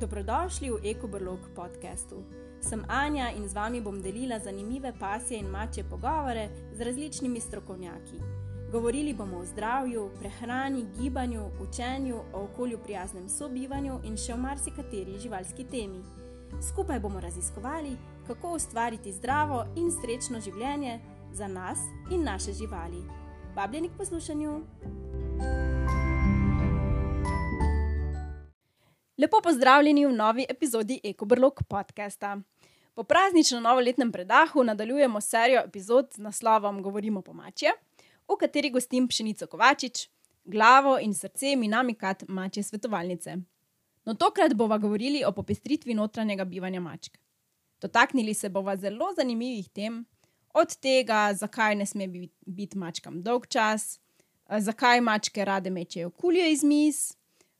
Dobrodošli v EkoBrlog podkastu. Sem Anja in z vami bom delila zanimive pasje in mače pogovore z različnimi strokovnjaki. Govorili bomo o zdravju, prehrani, gibanju, učenju, o okolju prijaznem sobivanju in še o marsikateri živalski temi. Skupaj bomo raziskovali, kako ustvariti zdravo in srečno življenje za nas in naše živali. Vabljeni k poslušanju! Lepo pozdravljeni v novi epizodi EkoBrlog podcasta. Po prazničnem novoletnem predahu nadaljujemo serijo epizod z naslovom Govorimo po mačje, v kateri gostim Pšenico Kovačič, glavo in srce Minamikat mačje svetovalnice. No, tokrat bova govorili o popestritvi notranjega bivanja mačk. Dotaknili se bova zelo zanimivih tem, od tega, zakaj ne sme biti mačkam dolg čas, zakaj mačke rade mečejo kulje iz mis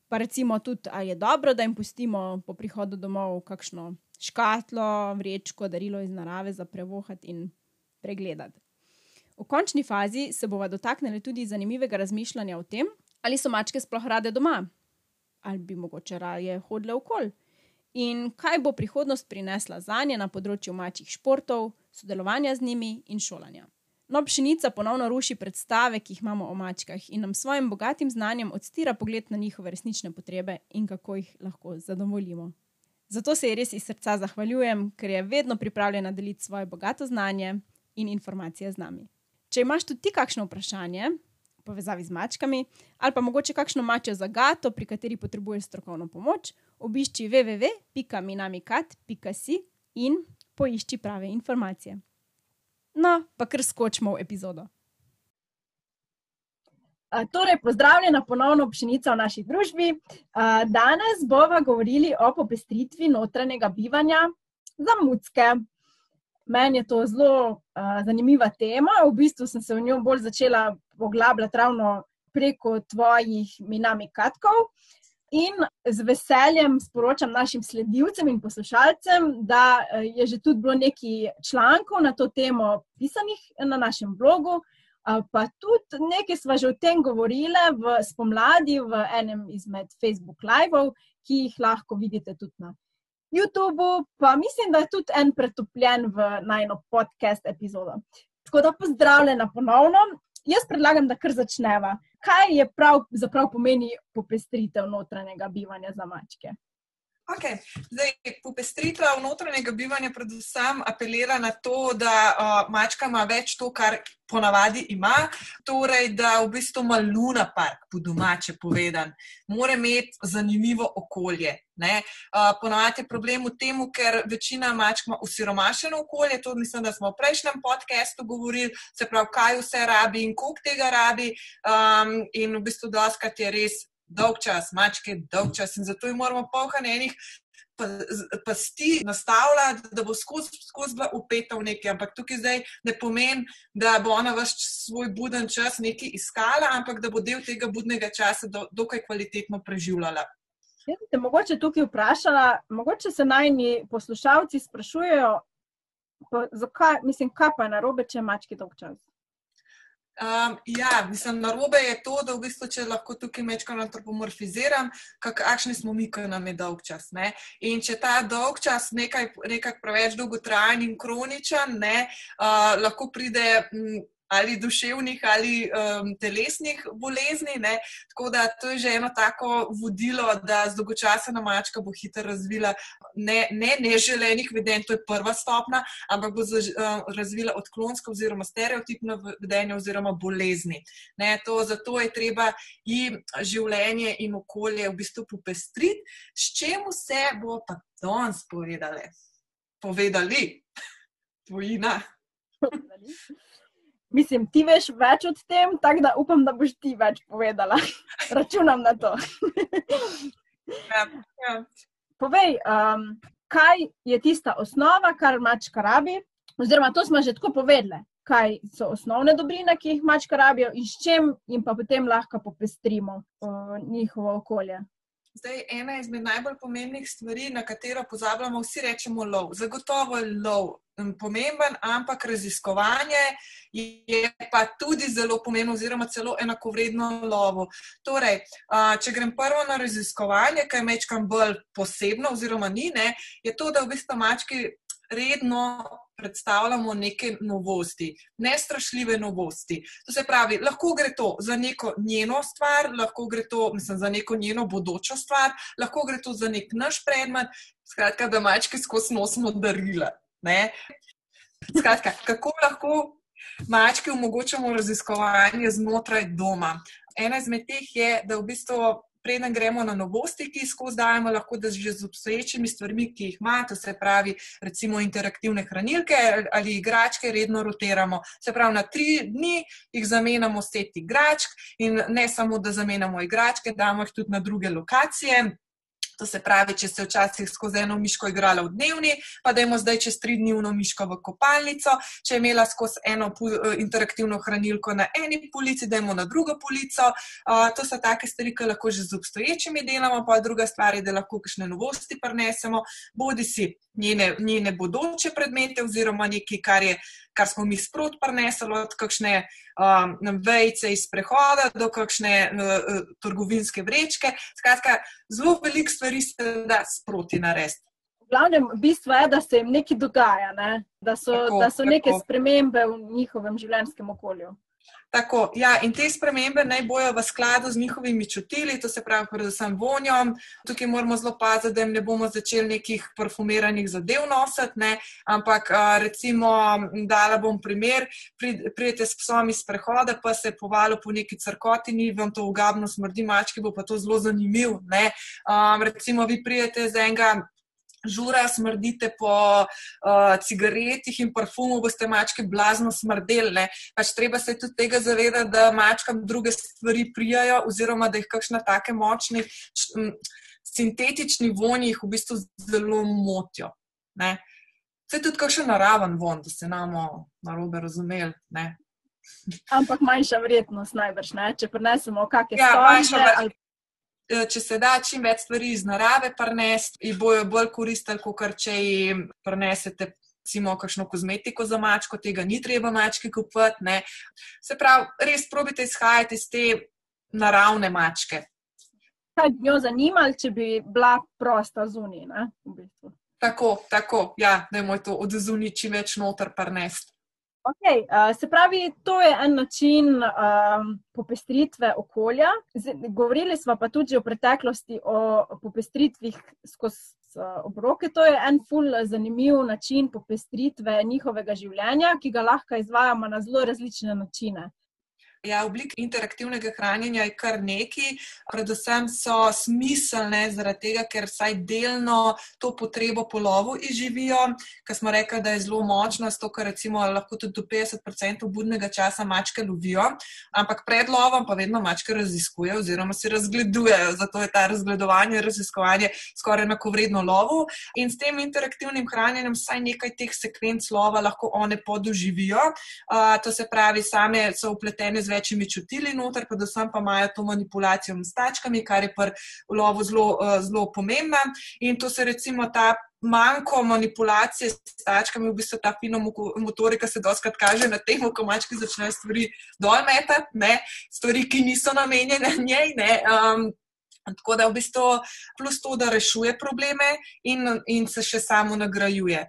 pa recimo tudi, ali je dobro, da jim pustimo po prihodu domov kakšno škatlo, vrečko, darilo iz narave za prevohati in pregledati. V končni fazi se bomo dotaknili tudi zanimivega razmišljanja o tem, ali so mačke sploh rade doma, ali bi mogoče raje hodile okol. In kaj bo prihodnost prinesla za nje na področju mačjih športov, sodelovanja z njimi in šolanja. No, pšenica ponovno ruši predstave, ki jih imamo o mačkah in nam s svojim bogatim znanjem odstira pogled na njihove resnične potrebe in kako jih lahko zadovoljimo. Zato se ji res iz srca zahvaljujem, ker je vedno pripravljena deliti svoje bogato znanje in informacije z nami. Če imaš tudi ti kakšno vprašanje, povezavi z mačkami, ali pa mogoče kakšno mačjo zagato, pri kateri potrebuješ strokovno pomoč, obišči www.minamikat.si in poišči prave informacije. No, pa kar skočimo v epizodo. Torej, pozdravljena ponovno pšenica v naši družbi. Danes bomo govorili o popestritvi notranjega bivanja za mucke. Meni je to zelo zanimiva tema. V bistvu sem se v njo bolj začela poglabljati ravno preko tvojih minamikatkov. In z veseljem sporočam našim sledilcem in poslušalcem, da eh, je že tudi bilo nekaj člankov na to temo pisanih na našem blogu, pa tudi nekaj smo že o tem govorili v spomladi v enem izmed Facebook live-ov, ki jih lahko vidite tudi na YouTubu, pa mislim, da je tudi en pretopljen v najno podcast epizodo. Tako da pozdravljena ponovno. Jaz predlagam, da kar začneva kaj je pravzaprav pomeni popestritev notranjega bivanja za mačke? Okay. Zdaj, popestritev notranjega bivanja predvsem apelira na to, da uh, mačka ima več to, kar ponavadi ima, torej da v bistvu ima Luna Park, po domače povedan, mora imeti zanimivo okolje. Uh, ponavadi je problem v tem, ker večina mačk ima usiromašeno okolje, to mislim, da smo v prejšnjem podkastu govorili, se pravi, kaj vse rabi in koliko tega rabi. Um, in v bistvu doskrat je res dolg čas, mačke, dolg čas in zato jim moramo polhati enih pasti nastavljati, da bo skozi skoz bila upeta v nekaj. Ampak tukaj zdaj ne pomeni, da bo ona vaš svoj buden čas nekaj iskala, ampak da bo del tega budnega časa do, dokaj kvalitetno preživljala. Jaz te mogoče tukaj vprašala, mogoče se najni poslušalci sprašujejo, pa, zakaj, mislim, kaj pa je narobe, če mački dolg čas? Um, ja, mislim, narobe je to, da v bistvu, če lahko tukaj mečkam antropomorfiziram, kakšni smo mi, ki nam je dolg čas. Ne? In če ta dolg čas nekaj, nekaj preveč dolgotrajen in kroničen, ne, uh, lahko pride. M, ali duševnih ali um, telesnih bolezni. Ne? Tako da to je že eno tako vodilo, da z dolgočasna mačka bo hitro razvila ne, ne neželenih vedenj, to je prva stopna, ampak bo zaž, um, razvila odklonsko oziroma stereotipno vedenje oziroma bolezni. Ne? To, zato je treba jim življenje in okolje v bistvu popestriti, s čemu se bo pa danes povedali. Povedali, tvojina. Mislim, ti veš več o tem, tako da upam, da boš ti več povedala. Računam na to. ja, ja. Povej, um, kaj je tista osnova, kar mačka rabi? Oziroma, to smo že tako povedali, kaj so osnovne dobrine, ki jih mačka rabijo in s čim jim pa potem lahko popestrimo uh, njihovo okolje. Zdaj, ena izmed najbolj pomembnih stvari, na katero pozabljamo, vsi rečemo lov. Zagotovo je lov pomemben, ampak raziskovanje je pa tudi zelo pomembno, oziroma celo enakovredno lovu. Torej, če grem prvo na raziskovanje, kaj mečkam bolj posebno, oziroma ni, ne, je to, da v bistvu mački redno predstavljamo neke novosti, ne strašljive novosti. To se pravi, lahko gre to za neko njeno stvar, lahko gre to mislim, za neko njeno bodočo stvar, lahko gre to za nek naš predmet, skratka, da mačke skozi nosimo darila. Skratka, kako lahko mačke omogočamo raziskovanje znotraj doma? Ena izmed teh je, da v bistvu preden gremo na novosti, ki jih skozi dajemo, lahko da že z obstoječimi stvarmi, ki jih ima, to se pravi, recimo interaktivne hranilke ali igračke, redno rotiramo. Se pravi, na tri dni jih zamenjamo set igračk in ne samo, da zamenjamo igračke, damo jih tudi na druge lokacije. To se pravi, če se včasih skozi eno miško igrala v dnevni, pa da imamo zdaj čez tri dni eno miško v kopalnico, če je imela skozi eno eh, interaktivno hranilko na eni polici, da imamo na drugo polico. To so take stvari, ki lahko že z obstoječimi delamo, pa druga stvar je, da lahko kakšne novosti prinesemo, bodi si njene, njene bodoče predmete oziroma nekaj, kar je kar smo mi sprot prinesli, od kakšne um, vejce iz prehoda do kakšne uh, trgovinske vrečke. Skratka, zelo veliko stvari se da sproti narediti. V glavnem, bistvo je, da se jim nekaj dogaja, ne? da so, tako, da so neke spremembe v njihovem življenjskem okolju. Tako, ja, in te spremembe naj bojo v skladu z njihovimi čutili, to se pravi, predvsem vonjom. Tukaj moramo zelo paziti, da jim ne bomo začeli nekih parfumiranih zadev nositi, ne? ampak recimo, dala bom primer, pridete s psom iz prehoda, pa se povalo po neki crkotini, vam to ugabno smrdi, mački bo pa to zelo zanimiv. Um, recimo, vi pridete z enega žura, smrdite po uh, cigaretih in parfumu, boste mačke blazno smrdeli. Pač treba se tudi tega zavedati, da mačkam druge stvari prijajo, oziroma da jih kakšne take močne, sintetični vonji jih v bistvu zelo motijo. Ne? Se tudi kakšen naraven von, da se namo narobe razumeli. Ne? Ampak manjša vrednost najbrž, ne? če prenesemo kakšne stvari. Ja, Eh, če se da čim več stvari iz narave prenesti, jih bojo bolj koristili, kot če jim prenesete. Recimo, kakšno kozmetiko za mačko, tega ni treba mački kupiti. Se pravi, res probite izhajati iz te naravne mačke. Kaj bi jo zanimalo, če bi bila prosta zunaj? V bistvu. Tako, tako, ja, da je moj to od zunaj čim več noter prenesti. Okay, uh, se pravi, to je en način um, popestritve okolja. Z, govorili smo pa tudi v preteklosti o popestritvih skozi obroke. To je en ful zanimiv način popestritve njihovega življenja, ki ga lahko izvajamo na zelo različne načine. Ja, oblik interaktivnega hranjenja je kar neki, predvsem so smiselne zaradi tega, ker vsaj delno to potrebo po lovu izživijo, ker smo rekli, da je zelo močno, zato ker recimo lahko tudi do 50% budnega časa mačke lovijo, ampak pred lovom pa vedno mačke raziskujejo oziroma si razgledujejo, zato je ta razgledovanje, raziskovanje skoraj enako vredno lovu. In s tem interaktivnim hranjenjem vsaj nekaj teh sekvenc lova lahko one podoživijo, uh, to se pravi, same so upletene z večjimi čutili noter, predvsem pa imajo to manipulacijo s tačkami, kar je pri lovu zelo, eh, zelo pomembna. In to se recimo ta. Manjko manipulacije s tačkami, v bistvu ta fino motorika se doskrat kaže na tem, ko mački začnejo stvari dolmetati, stvari, ki niso namenjene njej. Um, tako da v bistvu plus to, da rešuje probleme in, in se še samo nagrajuje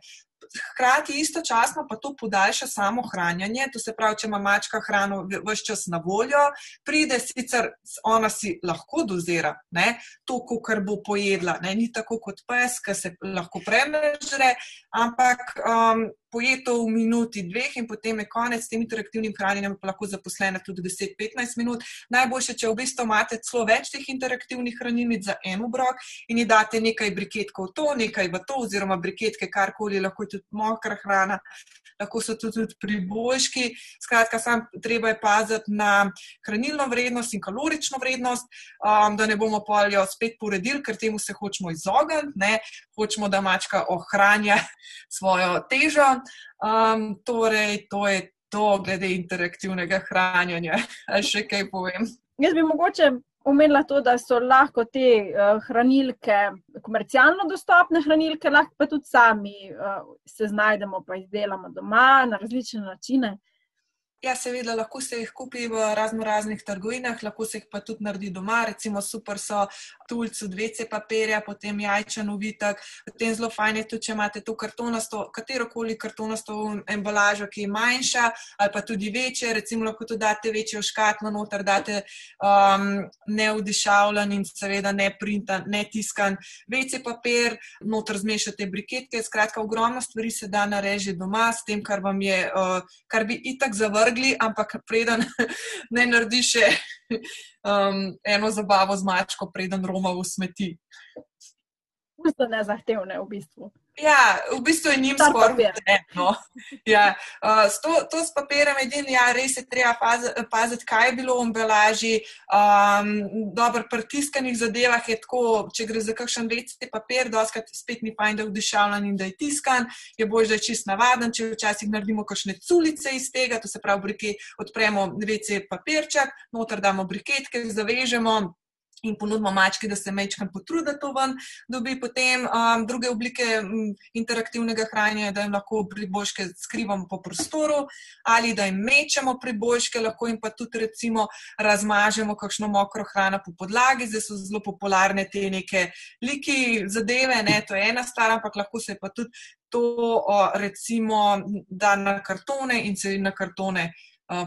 hkrati istočasno pa to podaljša samo hranjenje. To se pravi, če ima mačka hrano vse čas na voljo, pride sicer ona si lahko dozira ne, to, kar bo pojedla. Ne, ni tako kot pes, ki se lahko premreže, ampak um, poje to v minuti, dveh in potem je konec s tem interaktivnim hranjenjem, pa lahko zaposlena tudi 10-15 minut. Najboljše, če v bistvu imate celo več teh interaktivnih hranilnic za en obrok in ji date nekaj briketkov v to, nekaj v to, oziroma briketke, karkoli, lahko je tudi mokra hrana. Lahko so tudi, tudi priboljški. Skratka, sam treba je paziti na hranilno vrednost in kalorično vrednost, um, da ne bomo poljo spet poredili, ker temu se hočemo izogniti. Hočemo, da mačka ohranja svojo težo. Um, torej, to je to, glede interaktivnega hranjenja. Ali še kaj povem? Jaz bi mogoče omenila to, da so lahko te uh, hranilke, komercialno dostopne hranilke, lahko pa tudi sami uh, se znajdemo, pa izdelamo doma na različne načine. Ja, seveda, lahko se jih kupi v razno raznih trgovinah, lahko se jih pa tudi naredi doma. Recimo, super so tulci, dvece papirja, potem jajčen uvitek. Potem zelo fajn je tudi, če imate to kartonasto, katero koli kartonasto embalažo, ki je manjša ali pa tudi večje. Recimo, lahko tudi date večjo škatlo noter, date um, neodišavljen in seveda ne printan, ne tiskan vece papir, noter zmešate briketke. Skratka, ogromno stvari se da nareži doma s tem, kar vam je, uh, kar bi itak zavrnili vrgli, ampak preden ne naredi še um, eno zabavo z mačko, preden Roma v smeti. Pusto nezahtevne v bistvu. Ja, v bistvu je njim skoraj vseeno. Ja, uh, to, to s papirjem je edino, ja, res je treba paziti, kaj je bilo v embalaži. Um, dobro, pri tiskanih zadevah je tako, če gre za kakšen večji papir, doskrat spet ni fajn, da je vdišavljen in da je tiskan, je bolj, da je čist navaden, če včasih naredimo kakšne culice iz tega, to se pravi, brike, odpremo večji papirček, noter damo briketke, zavežemo in ponudimo mački, da se mečkam potrudi, da to ven dobi. Potem um, druge oblike um, interaktivnega hranjenja, da jim lahko priboljške skrivamo po prostoru ali da jim mečemo priboljške, lahko jim pa tudi recimo razmažemo kakšno mokro hrano po podlagi. Zdaj so zelo popularne te neke liki zadeve, ne, to je ena stvar, ampak lahko se pa tudi to o, recimo da na kartone in se na kartone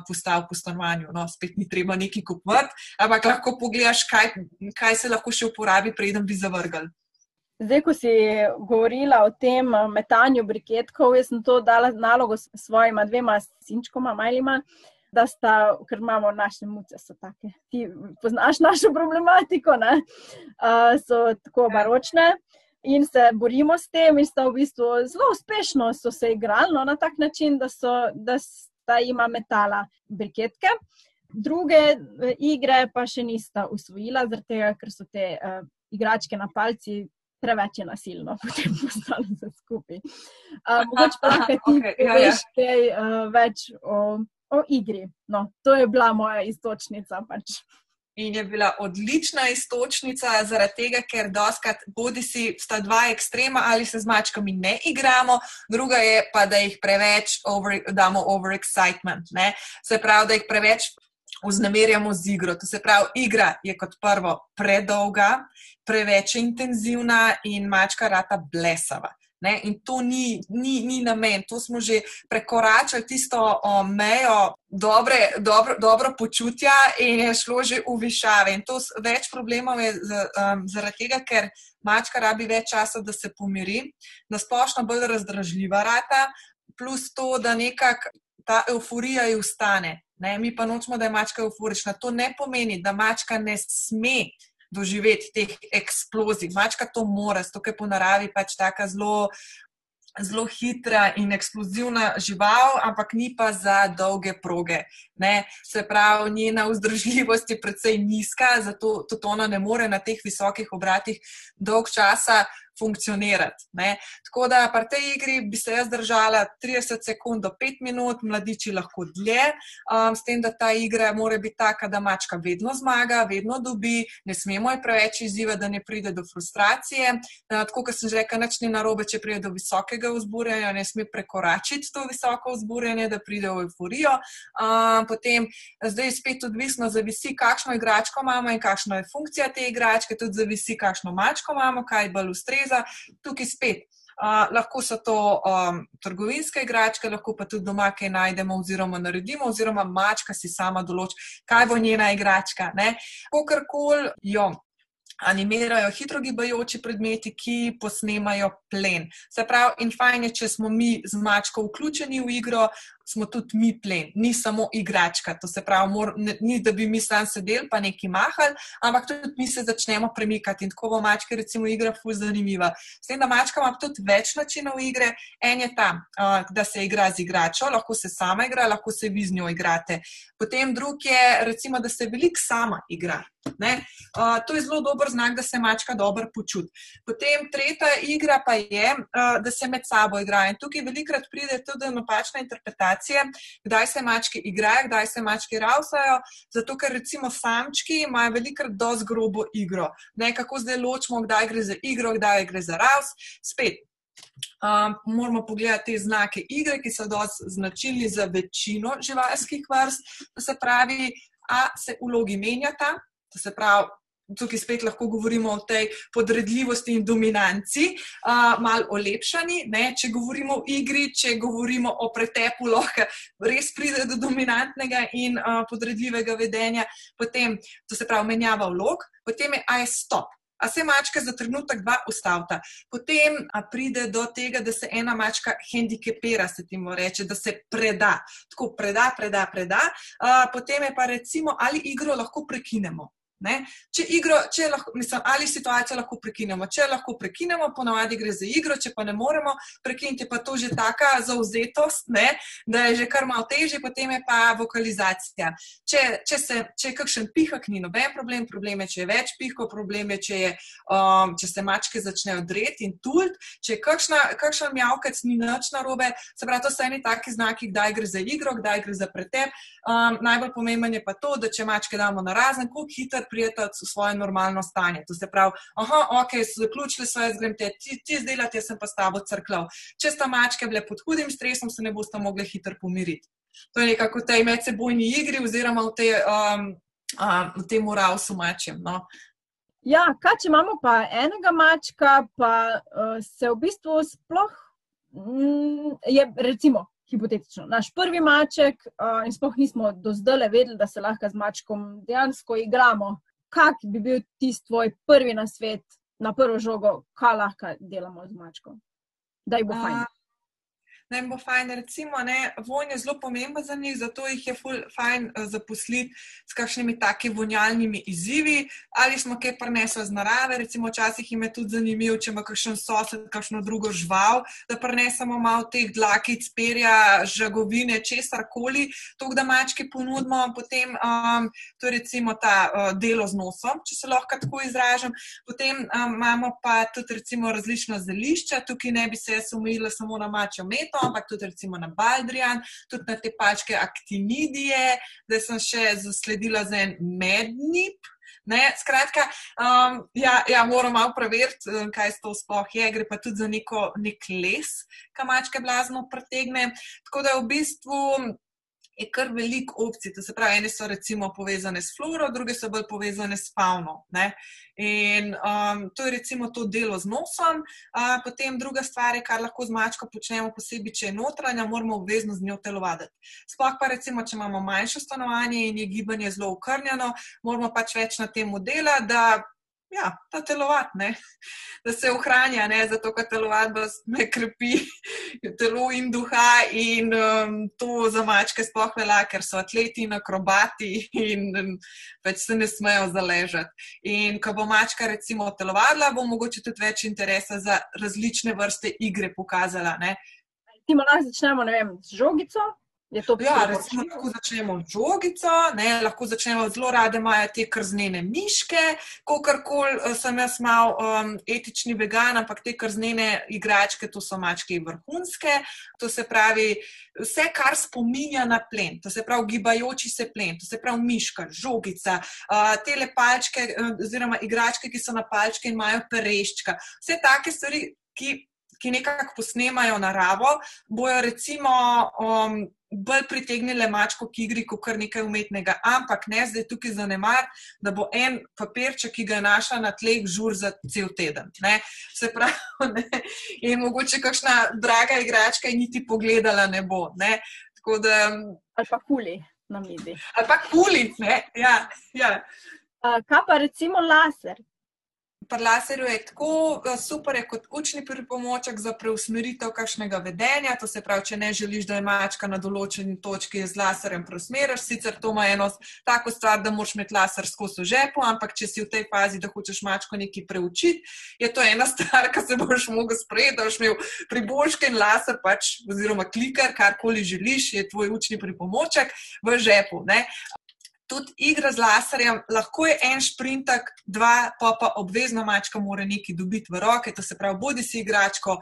postal po stanovanju. No, spet ni treba neki kupovati, ampak lahko pogledaš, kaj, kaj se lahko še uporabi, preden bi zavrgal. Zdaj, ko si govorila o tem metanju briketkov, jaz sem to dala nalogo svojima dvema sinčkoma, majlima, da sta, ker imamo naše muce, so take. Ti poznaš našo problematiko, ne? so tako ja. baročne. In se borimo s tem, in sta v bistvu zelo uspešno so se igrali no, na tak način, da so, da sta ima metala briketke. Druge eh, igre pa še nista usvojila, tega, ker so te uh, igračke na palci preveč nasilno, potem postale vse skupaj. Uh, mogoče pa lahko ti okay, ja, ja. kaj uh, več o, o igri. No, to je bila moja istočnica. Pač in je bila odlična istočnica, zaradi tega, ker doskrat bodi si sta dva ekstrema ali se z mačkami ne igramo, druga je pa, da jih preveč over, damo overexcitement. Ne? Se pravi, da jih preveč vznemirjamo z igro. To se pravi, igra je kot prvo predolga, preveč intenzivna in mačka rata blesava. Ne? In to ni, ni, ni namen, to smo že prekoračili tisto o, mejo dobre, dobro, dobro počutja in je šlo že v višave. In to več problemov je z, um, zaradi tega, ker mačka rabi več časa, da se pomiri, da splošno bolj razdražljiva rata, plus to, da nekako ta euforija ji ustane. Ne? Mi pa nočemo, da je mačka euforična. To ne pomeni, da mačka ne sme doživeti teh eksplozij. Mačka to mora, zato je po naravi pač tako zelo. Zelo hitra in eksplozivna žival, ampak ni pa za dolge proge. Ne? Se pravi, njena vzdržljivost je precej nizka, zato tudi ona ne more na teh visokih obratih dolg časa funkcionirati. Ne. Tako da pri tej igri bi se jaz držala 30 sekund do 5 minut, mladiči lahko dlje, um, s tem, da ta igra mora biti taka, da mačka vedno zmaga, vedno dobi, ne smemo je preveč izziva, da ne pride do frustracije. Uh, tako kot sem že rekla, nič ni narobe, če pride do visokega vzburjanja, ne sme prekoračiti to visoko vzburjanje, da pride v euforijo. Um, potem zdaj spet odvisno, zavisi, kakšno igračko imamo in kakšna je funkcija te igračke, tudi zavisi, kakšno mačko imamo, kaj bolj ustreza ustreza. Tukaj spet. Uh, lahko so to um, trgovinske igračke, lahko pa tudi doma kaj najdemo, oziroma naredimo, oziroma mačka si sama določi, kaj bo njena igračka. Kakorkoli jo animirajo hitro gibajoči predmeti, ki posnemajo plen. Se pravi, in fajn je, če smo mi z mačko vključeni v igro, smo tudi mi plen, ni samo igračka. To se pravi, mor, ne, ni da bi mi sam sedeli pa neki mahali, ampak tudi mi se začnemo premikati in tako bo mačka, recimo, igra fuz zanimiva. S tem, da mačka ima tudi več načinov igre, en je ta, uh, da se igra z igračo, lahko se sama igra, lahko se vi z njo igrate. Potem drug je, recimo, da se velik sama igra. Uh, to je zelo dober znak, da se mačka dobro počuti. Potem tretja igra pa je, uh, da se med sabo igra. In tukaj velikrat pride tudi napačna interpretacija situacije, kdaj se mačke igrajo, kdaj se mačke ravsajo. Zato, ker recimo samčki imajo velikrat dosti grobo igro. Ne, kako zdaj ločimo, kdaj gre za igro, kdaj gre za ravs. Spet. Um, moramo pogledati te znake igre, ki so dosti značilni za večino živalskih vrst. To se pravi, a se vlogi menjata, to se pravi, tukaj spet lahko govorimo o tej podredljivosti in dominanci, uh, malo olepšani. Ne? Če govorimo o igri, če govorimo o pretepu, lahko res pride do dominantnega in uh, podredljivega vedenja, potem to se pravi menjava vlog, potem je aj stop. A se mačka za trenutek dva ustavlja, potem pride do tega, da se ena mačka hendikepira, se temu reče, da se preda. Tako preda, preda, preda. A, potem je pa recimo, ali igro lahko prekinemo. Ne? Če igro, če lahko, mislim, ali situacijo lahko prekinemo. Če lahko prekinemo, ponovadi gre za igro, če pa ne moremo prekiniti, pa to že taka zauzetost, ne? da je že kar malo težje, potem je pa vokalizacija. Če, če, se, če je kakšen pihak, ni noben problem, problem je, če je več pihkov, problem je, če, je, um, če se mačke začnejo dreti in tult, če je kakšna, kakšen mjavkec, ni nič narobe. Se pravi, to so eni taki znaki, kdaj gre za igro, kdaj gre za pretep. Um, najbolj pomemben je pa to, da če mačke damo na razen, koliko hiter prijeti v svoje normalno stanje. To se pravi, aha, ok, so zaključili svoje zgremte, ti, ti zdaj delate, jaz sem pa s tabo crklav. Če sta mačke bile pod hudim stresom, se ne boste mogli hitro pomiriti. To je nekako v tej medsebojni igri oziroma v, te, um, um, v tem moralsu mačem. No. Ja, kaj če imamo pa enega mačka, pa uh, se v bistvu sploh, mm, je, recimo, hipotetično, naš prvi maček uh, in sploh nismo do zdaj vedeli, da se lahko z mačkom dejansko igramo. Kak bi bil tisti tvoj prvi na svet, na prvo žogo, kaj lahko delamo z mačkom? Da jih bo fajn. Da jim bo fajn. Recimo, ne, vonj je zelo pomemben za njih, zato jih je fajn uh, zaposliti s kakšnimi takimi vonjalnimi izzivi. Ali smo kaj prenesli z narave, recimo, včasih jim je tudi zanimivo, če ima kakšen sosed, kakšno drugo žival, da prenesemo malo teh dlakic, perja, žagovine, česar koli, to, da mačke ponudimo, potem um, to je recimo ta uh, delo z nosom, če se lahko tako izražam. Potem um, imamo pa tudi recimo različna zelišča, tukaj ne bi se jaz umila samo na mačjo meto ampak tudi recimo na Baldrian, tudi na te pačke aktinidije, da sem še zasledila za en mednip. Ne, skratka, um, ja, ja, moram malo preveriti, um, kaj to sploh je. Gre pa tudi za neko, nek les, kam mačke blazno pretegne. Tako da v bistvu je kar veliko opcij. To se pravi, ene so recimo povezane s floro, druge so bolj povezane s fauno. Ne? In um, to je recimo to delo z nosom. Uh, potem druga stvar je, kar lahko z mačko počnemo, posebej, če je notranja, moramo obvezno z njo telovaditi. Sploh pa recimo, če imamo manjše stanovanje in je gibanje zelo ukrnjeno, moramo pač več na tem dela, da ja, ta telovat, ne? da se ohranja, ne? zato ker telovat me krepi telo in duha in um, to za mačke sploh velja, ker so atleti in akrobati in um, več se ne smejo zaležati. In ko bo mačka recimo telovadla, bo mogoče tudi več interesa za različne vrste igre pokazala. Ne? Timo, lahko začnemo vem, z žogico, Ja, recimo, lahko začnemo z žogico, ne, lahko začnemo zelo rade, imajo te krznene miške, kakorkoli eh, sem jaz mal um, etični vegan, ampak te krznene igračke, to so mačke vrhunske. To se pravi, vse, kar spominja na plen, to se pravi, gibajoči se plen, to se pravi, miška, žogica, uh, te lepalčke, uh, oziroma igračke, ki so na palčke in imajo pereščka. Vse take stvari, ki. Ki nekako posnemajo naravo, bojo recimo um, bolj pritegnile mačko k igri, kot kar nekaj umetnega. Ampak ne zdaj tukaj zanemar, da bo en papirček, ki ga je našla na tleh, žur za cel teden. Ne? Se pravi, ne? in mogoče kakšna draga igračka in niti pogledala ne bo. Ne? Da, ali pa kuli na mizi. Ali pa kuli, ne. Ja, ja. Kaj pa recimo laser? Pri laserju je tako eh, super, je kot učni pripomoček za preusmeritev kakšnega vedenja. To se pravi, če ne želiš, da je mačka na določeni točki, z laserjem preusmeriš. Sicer to ima eno tako stvar, da moraš imeti laser skozi žepo, ampak če si v tej fazi, da hočeš mačko nekaj preučiti, je to ena stvar, ki se boš mogel sprejeti, da boš imel priboljške in laser, pač, oziroma kliker, karkoli želiš, je tvoj učni pripomoček v žepu. Ne? Tudi igra z laserjem, lahko je en sprintek, dva, pa pa obvezno mačka mora nekaj dobiti v roke, to se pravi, bodi si igračko,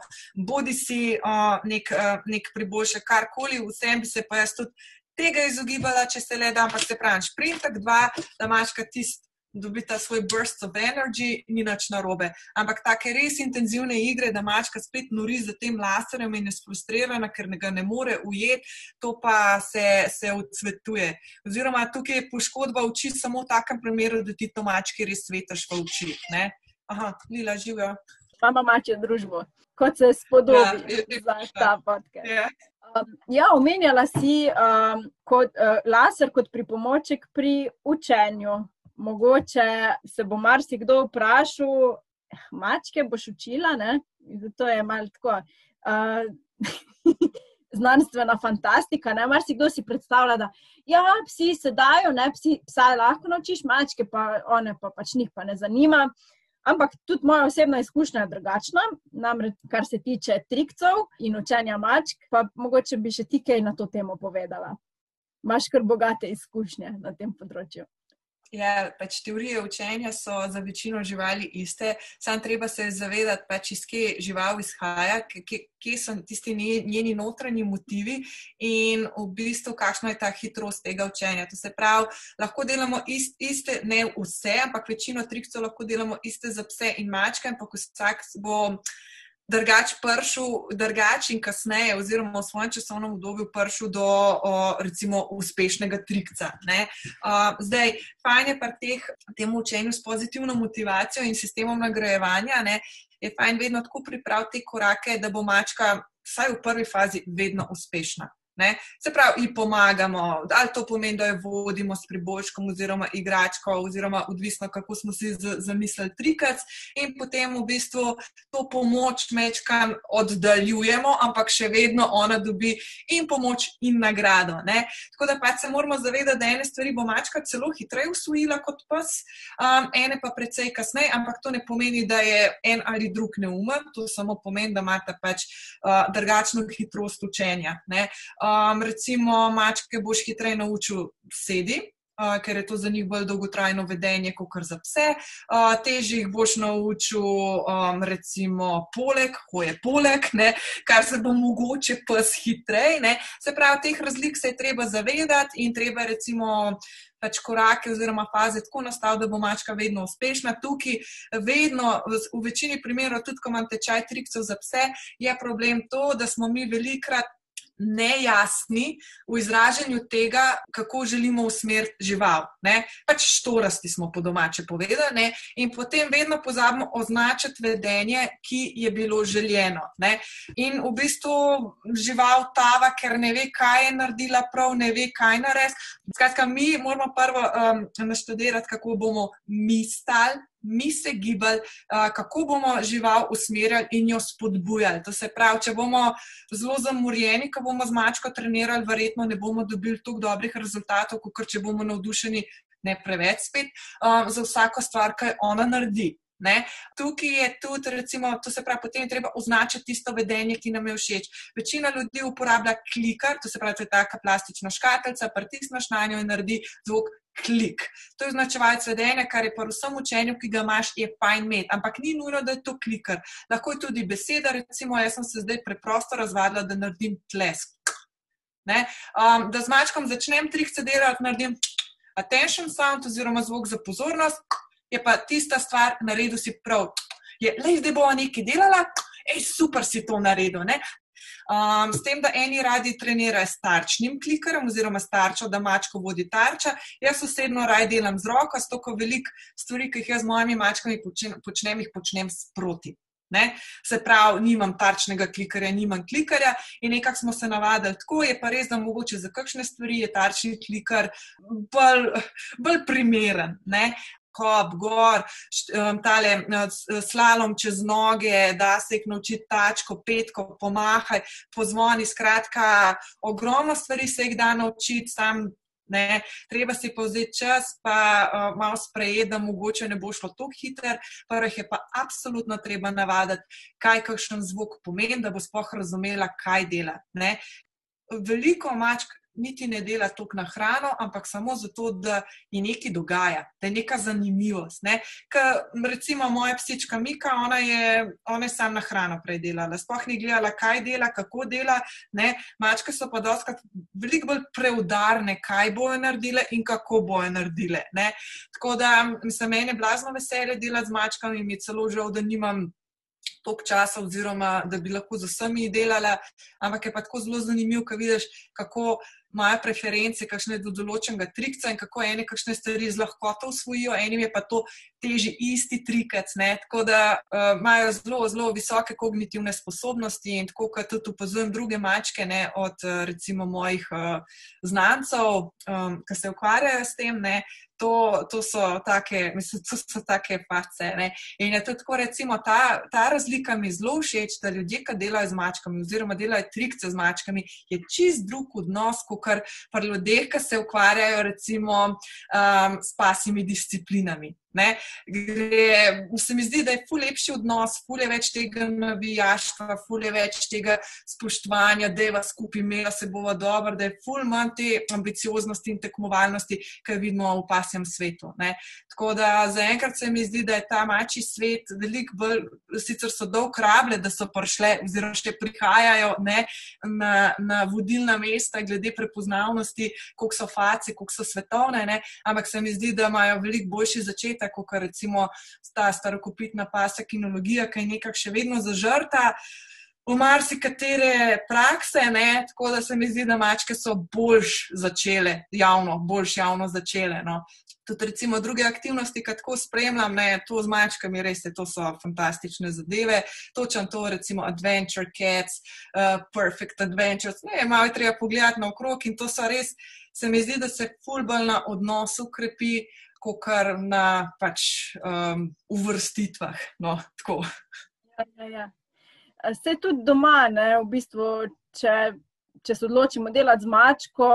bodi si uh, nek, uh, nek priboljšek, karkoli, vsem bi se pa jaz tudi tega izogibala, če se le da, ampak se pravi, sprintek, dva, da mačka tisti dobi ta svoj burst of energy, ni nič narobe. Ampak take res intenzivne igre, da mačka spet nori za tem laserjem in je sfrustrirana, ker ga ne more ujeti, to pa se, se odsvetuje. Oziroma, tukaj je poškodba oči samo v takem primeru, da ti to mački res svetaš v oči. Ne? Aha, Lila, živijo. Imamo mače družbo, kot se spodobi ja, je, za ta podcast. Ja. Um, ja, omenjala si um, kot, uh, laser kot pripomoček pri učenju mogoče se bo marsikdo vprašal, eh, mačke boš učila, ne? zato je malo tako. Uh, Znanstvena fantastika. Marsikdo si predstavlja, da ja, psi se dajo, ne psi, psa lahko naučiš, mačke pa one pa pač njih pa ne zanima. Ampak tudi moja osebna izkušnja je drugačna, namreč kar se tiče trikcev in učenja mačk, pa mogoče bi še ti kaj na to temo povedala. Imáš kar bogate izkušnje na tem področju. Ja, pač teorije učenja so za večino živali iste, samo treba se zavedati, pač iz kje žival izhaja, kje, kje so tisti njeni notranji motivi in v bistvu kakšna je ta hitrost tega učenja. To se pravi, lahko delamo ist, iste, ne vse, ampak večino trikcev lahko delamo iste za pse in mačke, ampak vsak bo drugač pršil, drugač in kasneje, oziroma v svojem časovnem obdobju pršil do o, recimo uspešnega trikca. Uh, zdaj, fajn je pa teh, temu učenju s pozitivno motivacijo in sistemom nagrajevanja, ne, je fajn vedno tako pripraviti te korake, da bo mačka vsaj v prvi fazi vedno uspešna. Ne? Se pravi, ji pomagamo, ali to pomeni, da jo vodimo s priboljškom oziroma igračko, oziroma odvisno, kako smo si zamislili trikac, in potem v bistvu to pomoč mečkam oddaljujemo, ampak še vedno ona dobi in pomoč in nagrado. Ne? Tako da pač se moramo zavedati, da ene stvari bo mačka celo hitreje usvojila kot pes, um, ene pa precej kasneje, ampak to ne pomeni, da je en ali drug neumen, to samo pomeni, da imate pač uh, drugačno hitrost učenja. Ne? Um, recimo, mačke boš hitreje naučil sedi. Uh, ker je to za njih bolj dolgotrajno vedenje, kot za pse. Uh, težje jih boš naučil, um, recimo, poleg, ko je poleg, ne, kar se bo mogoče pes hitreje. Se pravi, teh razlik se je treba zavedati in treba, recimo, pač korake oziroma faze tako nastaviti, da bo mačka vedno uspešna. Tukaj, vedno, v večini primerov, tudi ko imam tečaj trikcev za pse, je problem to, da smo mi velikrat nejasni v izražanju tega, kako želimo usmeriti žival. Ne? Pač štorasti smo po domače povedali in potem vedno pozabimo označiti vedenje, ki je bilo željeno. Ne? In v bistvu žival tava, ker ne ve, kaj je naredila prav, ne ve, kaj narediti. Skratka, mi moramo prvo um, naštudirati, kako bomo mi stali mi se gibali, kako bomo žival usmerjali in jo spodbujali. To se pravi, če bomo zelo zamorjeni, ko bomo z mačko trenirali, verjetno ne bomo dobili tako dobrih rezultatov, kot če bomo navdušeni, ne preveč spet, za vsako stvar, kaj ona naredi. Ne? Tukaj je tudi, recimo, to se pravi, potem je treba označiti tisto vedenje, ki nam je všeč. Večina ljudi uporablja klikar, to se pravi, to je taka plastična škatlica, pritisneš na njo in naredi zvok klik. To je označevalec vedenja, kar je v vsem učenju, ki ga imaš, je fajn imeti. Ampak ni nujno, da je to klikar. Lahko je tudi beseda, recimo, jaz sem se zdaj preprosto razvadila, da naredim tlesk. Um, da z mačkom začnem trikce delati, naredim attention sound oziroma zvok za pozornost, je pa tista stvar, naredil si prav. Je, le zdaj bova nekaj delala, ej, super si to naredil. Ne? Um, s tem, da eni radi trenirajo s tarčnim klikerjem, oziroma s tarčo, da mačko vodi tarča. Jaz osebno raj delam z roko, s toliko velik stvari, ki jih jaz z mojimi mačkami počnem, počnem jih počnem sproti. Ne? Se pravi, nimam tarčnega klikerja, nimam klikerja in nekako smo se navadili tako, je pa res, da mogoče za kakšne stvari je tarčni kliker bolj, bolj primeren. Ne? Kop, gor, tale slalom čez noge, da se jih nauči tačko, petko, pomahaj, pozvoni. Skratka, ogromno stvari se jih da naučiti sam. Ne, treba si povzeti čas, pa uh, malo sprejeti, da mogoče ne bo šlo tako hitro. Prvo je pa absolutno treba navaditi, kaj kakšen zvok pomeni, da bo spoh razumela, kaj dela. Ne. Veliko mačk niti ne dela toliko na hrano, ampak samo zato, da je nekaj dogaja, da je neka zanimivost. Ne? Ker recimo moja psička Mika, ona je, ona je sam na hrano prej delala, sploh ni gledala, kaj dela, kako dela. Ne? Mačke so pa doskrat veliko bolj preudarne, kaj bojo naredile in kako bojo naredile. Ne? Tako da se meni blazno veselje delati z mačkami, mi je celo žal, da nimam toliko časa, oziroma da bi lahko z vsemi delala, ampak je pa tako zelo zanimivo, ko vidiš, kako imajo preference, kakšne do določenega trikca in kako ene kakšne stvari z lahkoto usvojijo, enim je pa to teži isti trikac. Ne? Tako da uh, imajo zelo, zelo visoke kognitivne sposobnosti in tako, kot tudi opazujem druge mačke, ne, od recimo mojih uh, znancev, um, ki se ukvarjajo s tem. Ne, To, to so take, mislim, to so take face. Ne? In je tudi tako, recimo, ta, ta razlika mi zelo všeč, da ljudje, ki delajo z mačkami, oziroma delajo trikce z mačkami, je čist drug odnos, kot kar pri ljudeh, ki se ukvarjajo recimo um, s pasimi disciplinami. Ne, gre, se mi zdi, da je ful lepši odnos, ful je več tega navijaštva, ful je več tega spoštovanja, da je vas skupaj imela, se bova dobro, da je ful manj te ambicioznosti in tekmovalnosti, ki vidimo v pasjem svetu. Ne. Tako da zaenkrat se mi zdi, da je ta mači svet veliko bolj, sicer so dolg rable, da so prišle, oziroma še prihajajo ne, na, na vodilna mesta glede prepoznavnosti, koliko so face, koliko so svetovne, ne, ampak se mi zdi, da imajo veliko boljši začetek tako kot recimo ta starokopitna pasa kinologija, ki je nekako še vedno zažrta. V marsikatere prakse, ne, tako da se mi zdi, da mačke so boljš začele, javno, boljš javno začele. No. Tudi recimo druge aktivnosti, ki tako spremljam, ne, to z mačkami, res je, to so fantastične zadeve. Točem to, recimo Adventure Cats, uh, Perfect Adventures. Ne, malo je treba pogledati na okrog in to so res, se mi zdi, da se fulbal na odnosu krepi. Uh, kot kar na pač, um, uvrstitvah. No, ja, ja, ja. Se tudi doma, ne, v bistvu, če, če se odločimo delati z mačko,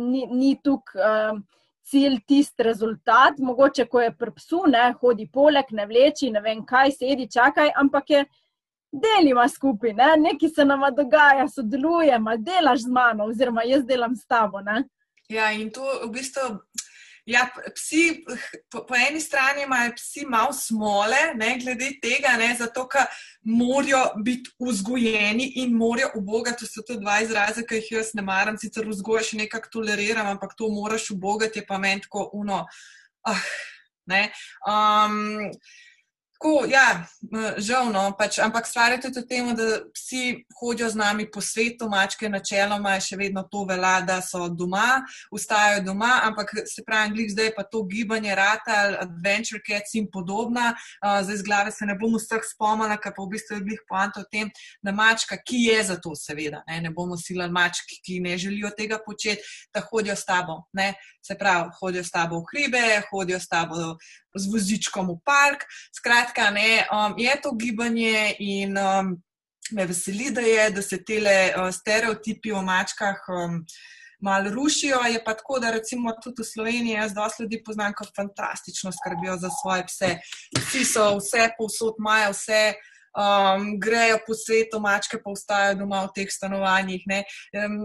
ni, ni tukaj. Um, Cilj tisti rezultat, mogoče, ko je pri psu, ne hodi poleg, ne vleči, ne vem kaj, sedi, čakaj, ampak je delima skupaj, ne? nekaj se nama dogaja, sodelujemo, delaš z mano, oziroma jaz delam s tabo. Ne? Ja, in to v bistvu Ja, psi, po, po eni strani imajo psi malo smole, ne, glede tega, ne, zato ker morajo biti vzgojeni in morajo ubogati. To so to dva izraza, ki jih jaz ne maram, sicer vzgoja še nekako toleriram, ampak to moraš ubogati, je pa meni tako uno. Ah, ne. Um, Tako, ja, žal, no, pač, ampak stvar je tudi v tem, da psi hodijo z nami po svetu, mačke načeloma je še vedno to vela, da so doma, ustajajo doma, ampak se pravi, glih zdaj pa to gibanje, ratal, adventure cats in podobna. Uh, zdaj z glave se ne bom vseh spomnila, ker pa v bistvu je glih poanta o tem, da mačka, ki je za to, seveda, ne, ne bomo silali mačk, ki ne želijo tega početi, da hodijo s tabo. Ne. Se pravi, hodijo s tabo v hribe, hodijo s tabo z vozičkom v park. Skratka, ne, um, je to gibanje in um, me veseli, da, je, da se te uh, stereotipi o mačkah. Um, Malo rušijo, je pa tako, da recimo tudi v Sloveniji jaz dosti ljudi poznam, ki fantastično skrbijo za svoje pse. Vsi so vse povsod, imajo vse, um, grejo po svetu, mačke pa ostajajo doma v teh stanovanjih. Um,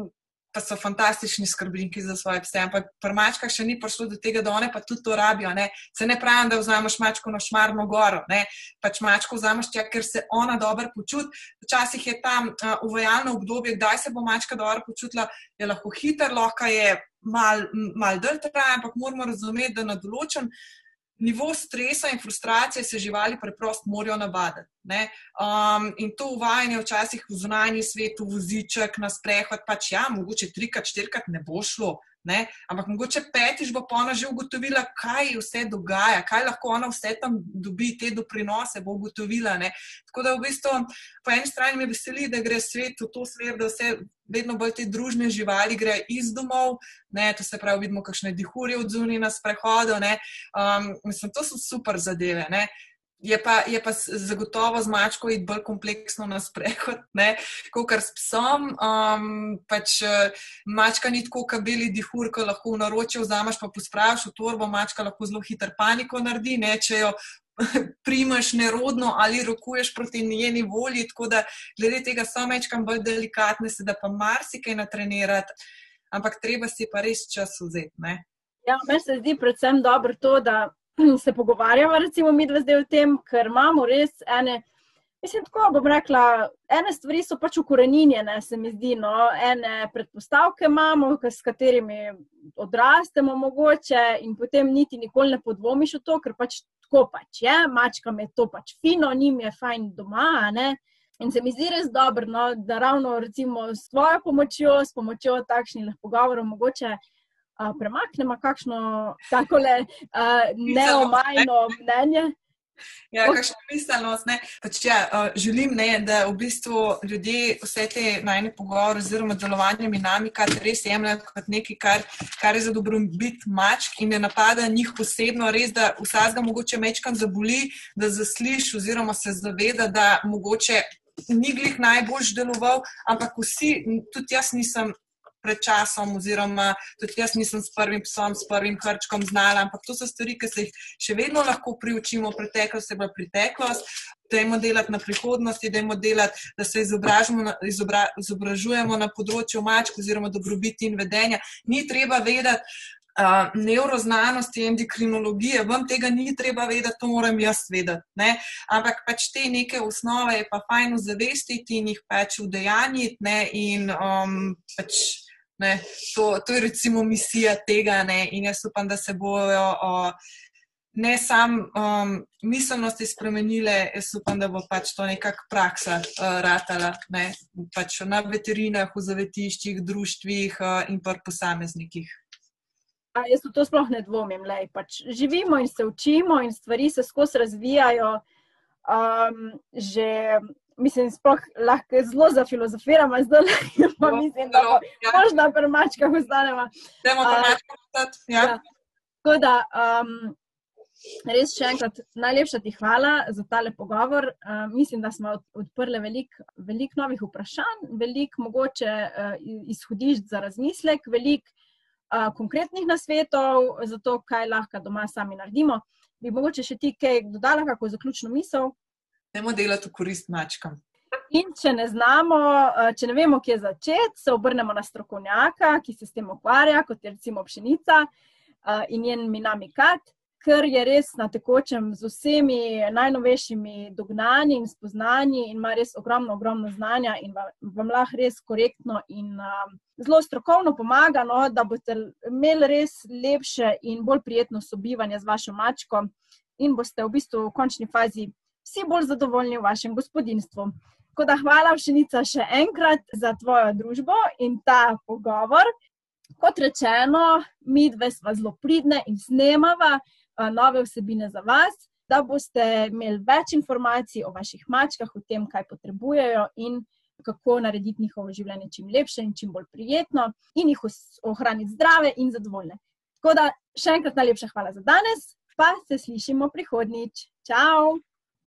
pa so fantastični skrbniki za svoje pse. Ampak pri mačkah še ni prišlo do tega, da one pa tudi to rabijo. Ne? Se ne pravim, da vzameš mačko na šmarno goro, ne? pač mačko vzameš tja, ker se ona dobro počuti. Včasih je tam uvajalno obdobje, kdaj se bo mačka dobro počutila, je lahko hiter, lahko je mal, mal dlje traja, ampak moramo razumeti, da na določen nivo stresa in frustracije se živali preprosto morajo navaditi. Um, in to uvajanje včasih v zunanji svet, v voziček, na sprehod, pač ja, mogoče trikrat, štirikrat ne bo šlo. Ne? Ampak mogoče petiš bo ona že ugotovila, kaj vse dogaja, kaj lahko ona vse tam dobi, te doprinose bo ugotovila. Ne? Tako da v bistvu po eni strani me veseli, da gre svet v to smer, da vse vedno bolj te družne živali gre iz domov, ne? to se pravi, vidimo, kakšne dihurje od zunaj na sprehodu. Um, mislim, to so super zadeve. Ne? Je pa, je pa zagotovo z mačko iti bolj kompleksno na sprehod, kot s psom. Um, pač, uh, mačka ni tako, kot beli dihur, ki lahko v naročju vzameš, pa pospraviš v torbo. Mačka lahko zelo hitro paniko naredi, ne, če jo primaš nerodno ali rokuješ proti njeni volji. Tako da, glede tega, so mečkam bolj delikatne, se da pa marsikaj natrenirati. ampak treba si pa res čas vzeti. Ja, meni se zdi predvsem dobro to, da se pogovarjamo, recimo, mi dve zdaj o tem, ker imamo res ene. Mislim, tako bom rekla, ene stvari so pač ukorenjene, se mi zdi. No. Ene predpostavke imamo, s katerimi odrastemo, mogoče, in potem niti nikoli ne podvomiš v to, ker pač tako pač je, mačkam je to pač fino, njim je fajn doma. Ne. In se mi zdi res dobro, no, da ravno recimo, s svojo pomočjo, s pomočjo takšnih pogovorov, mogoče uh, premaknemo kakšno tako neomajno mnenje. Ja, kakšna miselnost. Pač, ja, uh, želim, ne, da v bistvu ljudje vse te najne pogovore, oziroma delovanje minami, kar res jemljajo kot nekaj, kar, kar je za dobrobit mačk in ne napada njih posebno, res da vsakega mogoče mečkam zaboli, da zasliš oziroma se zaveda, da mogoče. Ni glih najbolj deloval, ampak vsi, tudi jaz nisem pred časom, oziroma tudi jaz nisem s prvim psom, s prvim hrčkom znala, ampak to so stvari, ki se jih še vedno lahko priučimo, preteklost je bila preteklost. Dajmo delati na prihodnosti, dajmo delati, da se na, izobra, izobražujemo na področju mačk oziroma dobrobiti in vedenja. Ni treba vedeti uh, neuroznanosti, endokrinologije, vam tega ni treba vedeti, to moram jaz vedeti. Ne? Ampak pač te neke osnove je pa fajn zavestiti in jih pač udejanjiti in um, pač. Ne, to, to je recimo misija tega, ne, in jaz upam, da se bojo o, ne samo um, miselnosti spremenile, jaz upam, da bo pač to nekakšna praksa uh, ratala ne, pač na veterinah, v zavetiščih, društvih uh, in pa posameznikih. A, jaz v to sploh ne dvomim. Lej, pač živimo in se učimo, in stvari se skozi razvijajo. Um, že mislim, sploh lahko zelo zafilozofiramo, zdaj pa mislim, da ja. možno pri mačkah ostanemo. Dajmo pri mačkah ostati. Ja. Ja. Tako da, um, res še enkrat, najlepša ti hvala za tale pogovor. Uh, mislim, da smo odprli veliko velik novih vprašanj, veliko mogoče uh, izhodišč za razmislek, veliko uh, konkretnih nasvetov za to, kaj lahko doma sami naredimo. Bi mogoče še ti kaj dodala, kako zaključno misel? Dajmo delati v korist mačkam. In če ne znamo, eh, če ne vemo, kje začeti, se obrnemo na strokovnjaka, ki se s tem ukvarja, kot je recimo pšenica eh, in njen minamikat, ker je res na tekočem z vsemi najnovejšimi dognanji in spoznanji in ima res ogromno, ogromno znanja in vam lahko res korektno in eh, zelo strokovno pomaga, no, da boste imeli res lepše in bolj prijetno sobivanje z vašo mačko in boste v bistvu v končni fazi vsi bolj zadovoljni v vašem gospodinstvu. Tako da hvala, Všenica, še enkrat za tvojo družbo in ta pogovor. Kot rečeno, mi dve smo zelo pridne in snemava nove vsebine za vas, da boste imeli več informacij o vaših mačkah, o tem, kaj potrebujejo in kako narediti njihovo življenje čim lepše in čim bolj prijetno, in jih ohraniti zdrave in zadovoljne. Tako da še enkrat najlepša hvala za danes, pa se slišimo prihodnjič. Ciao!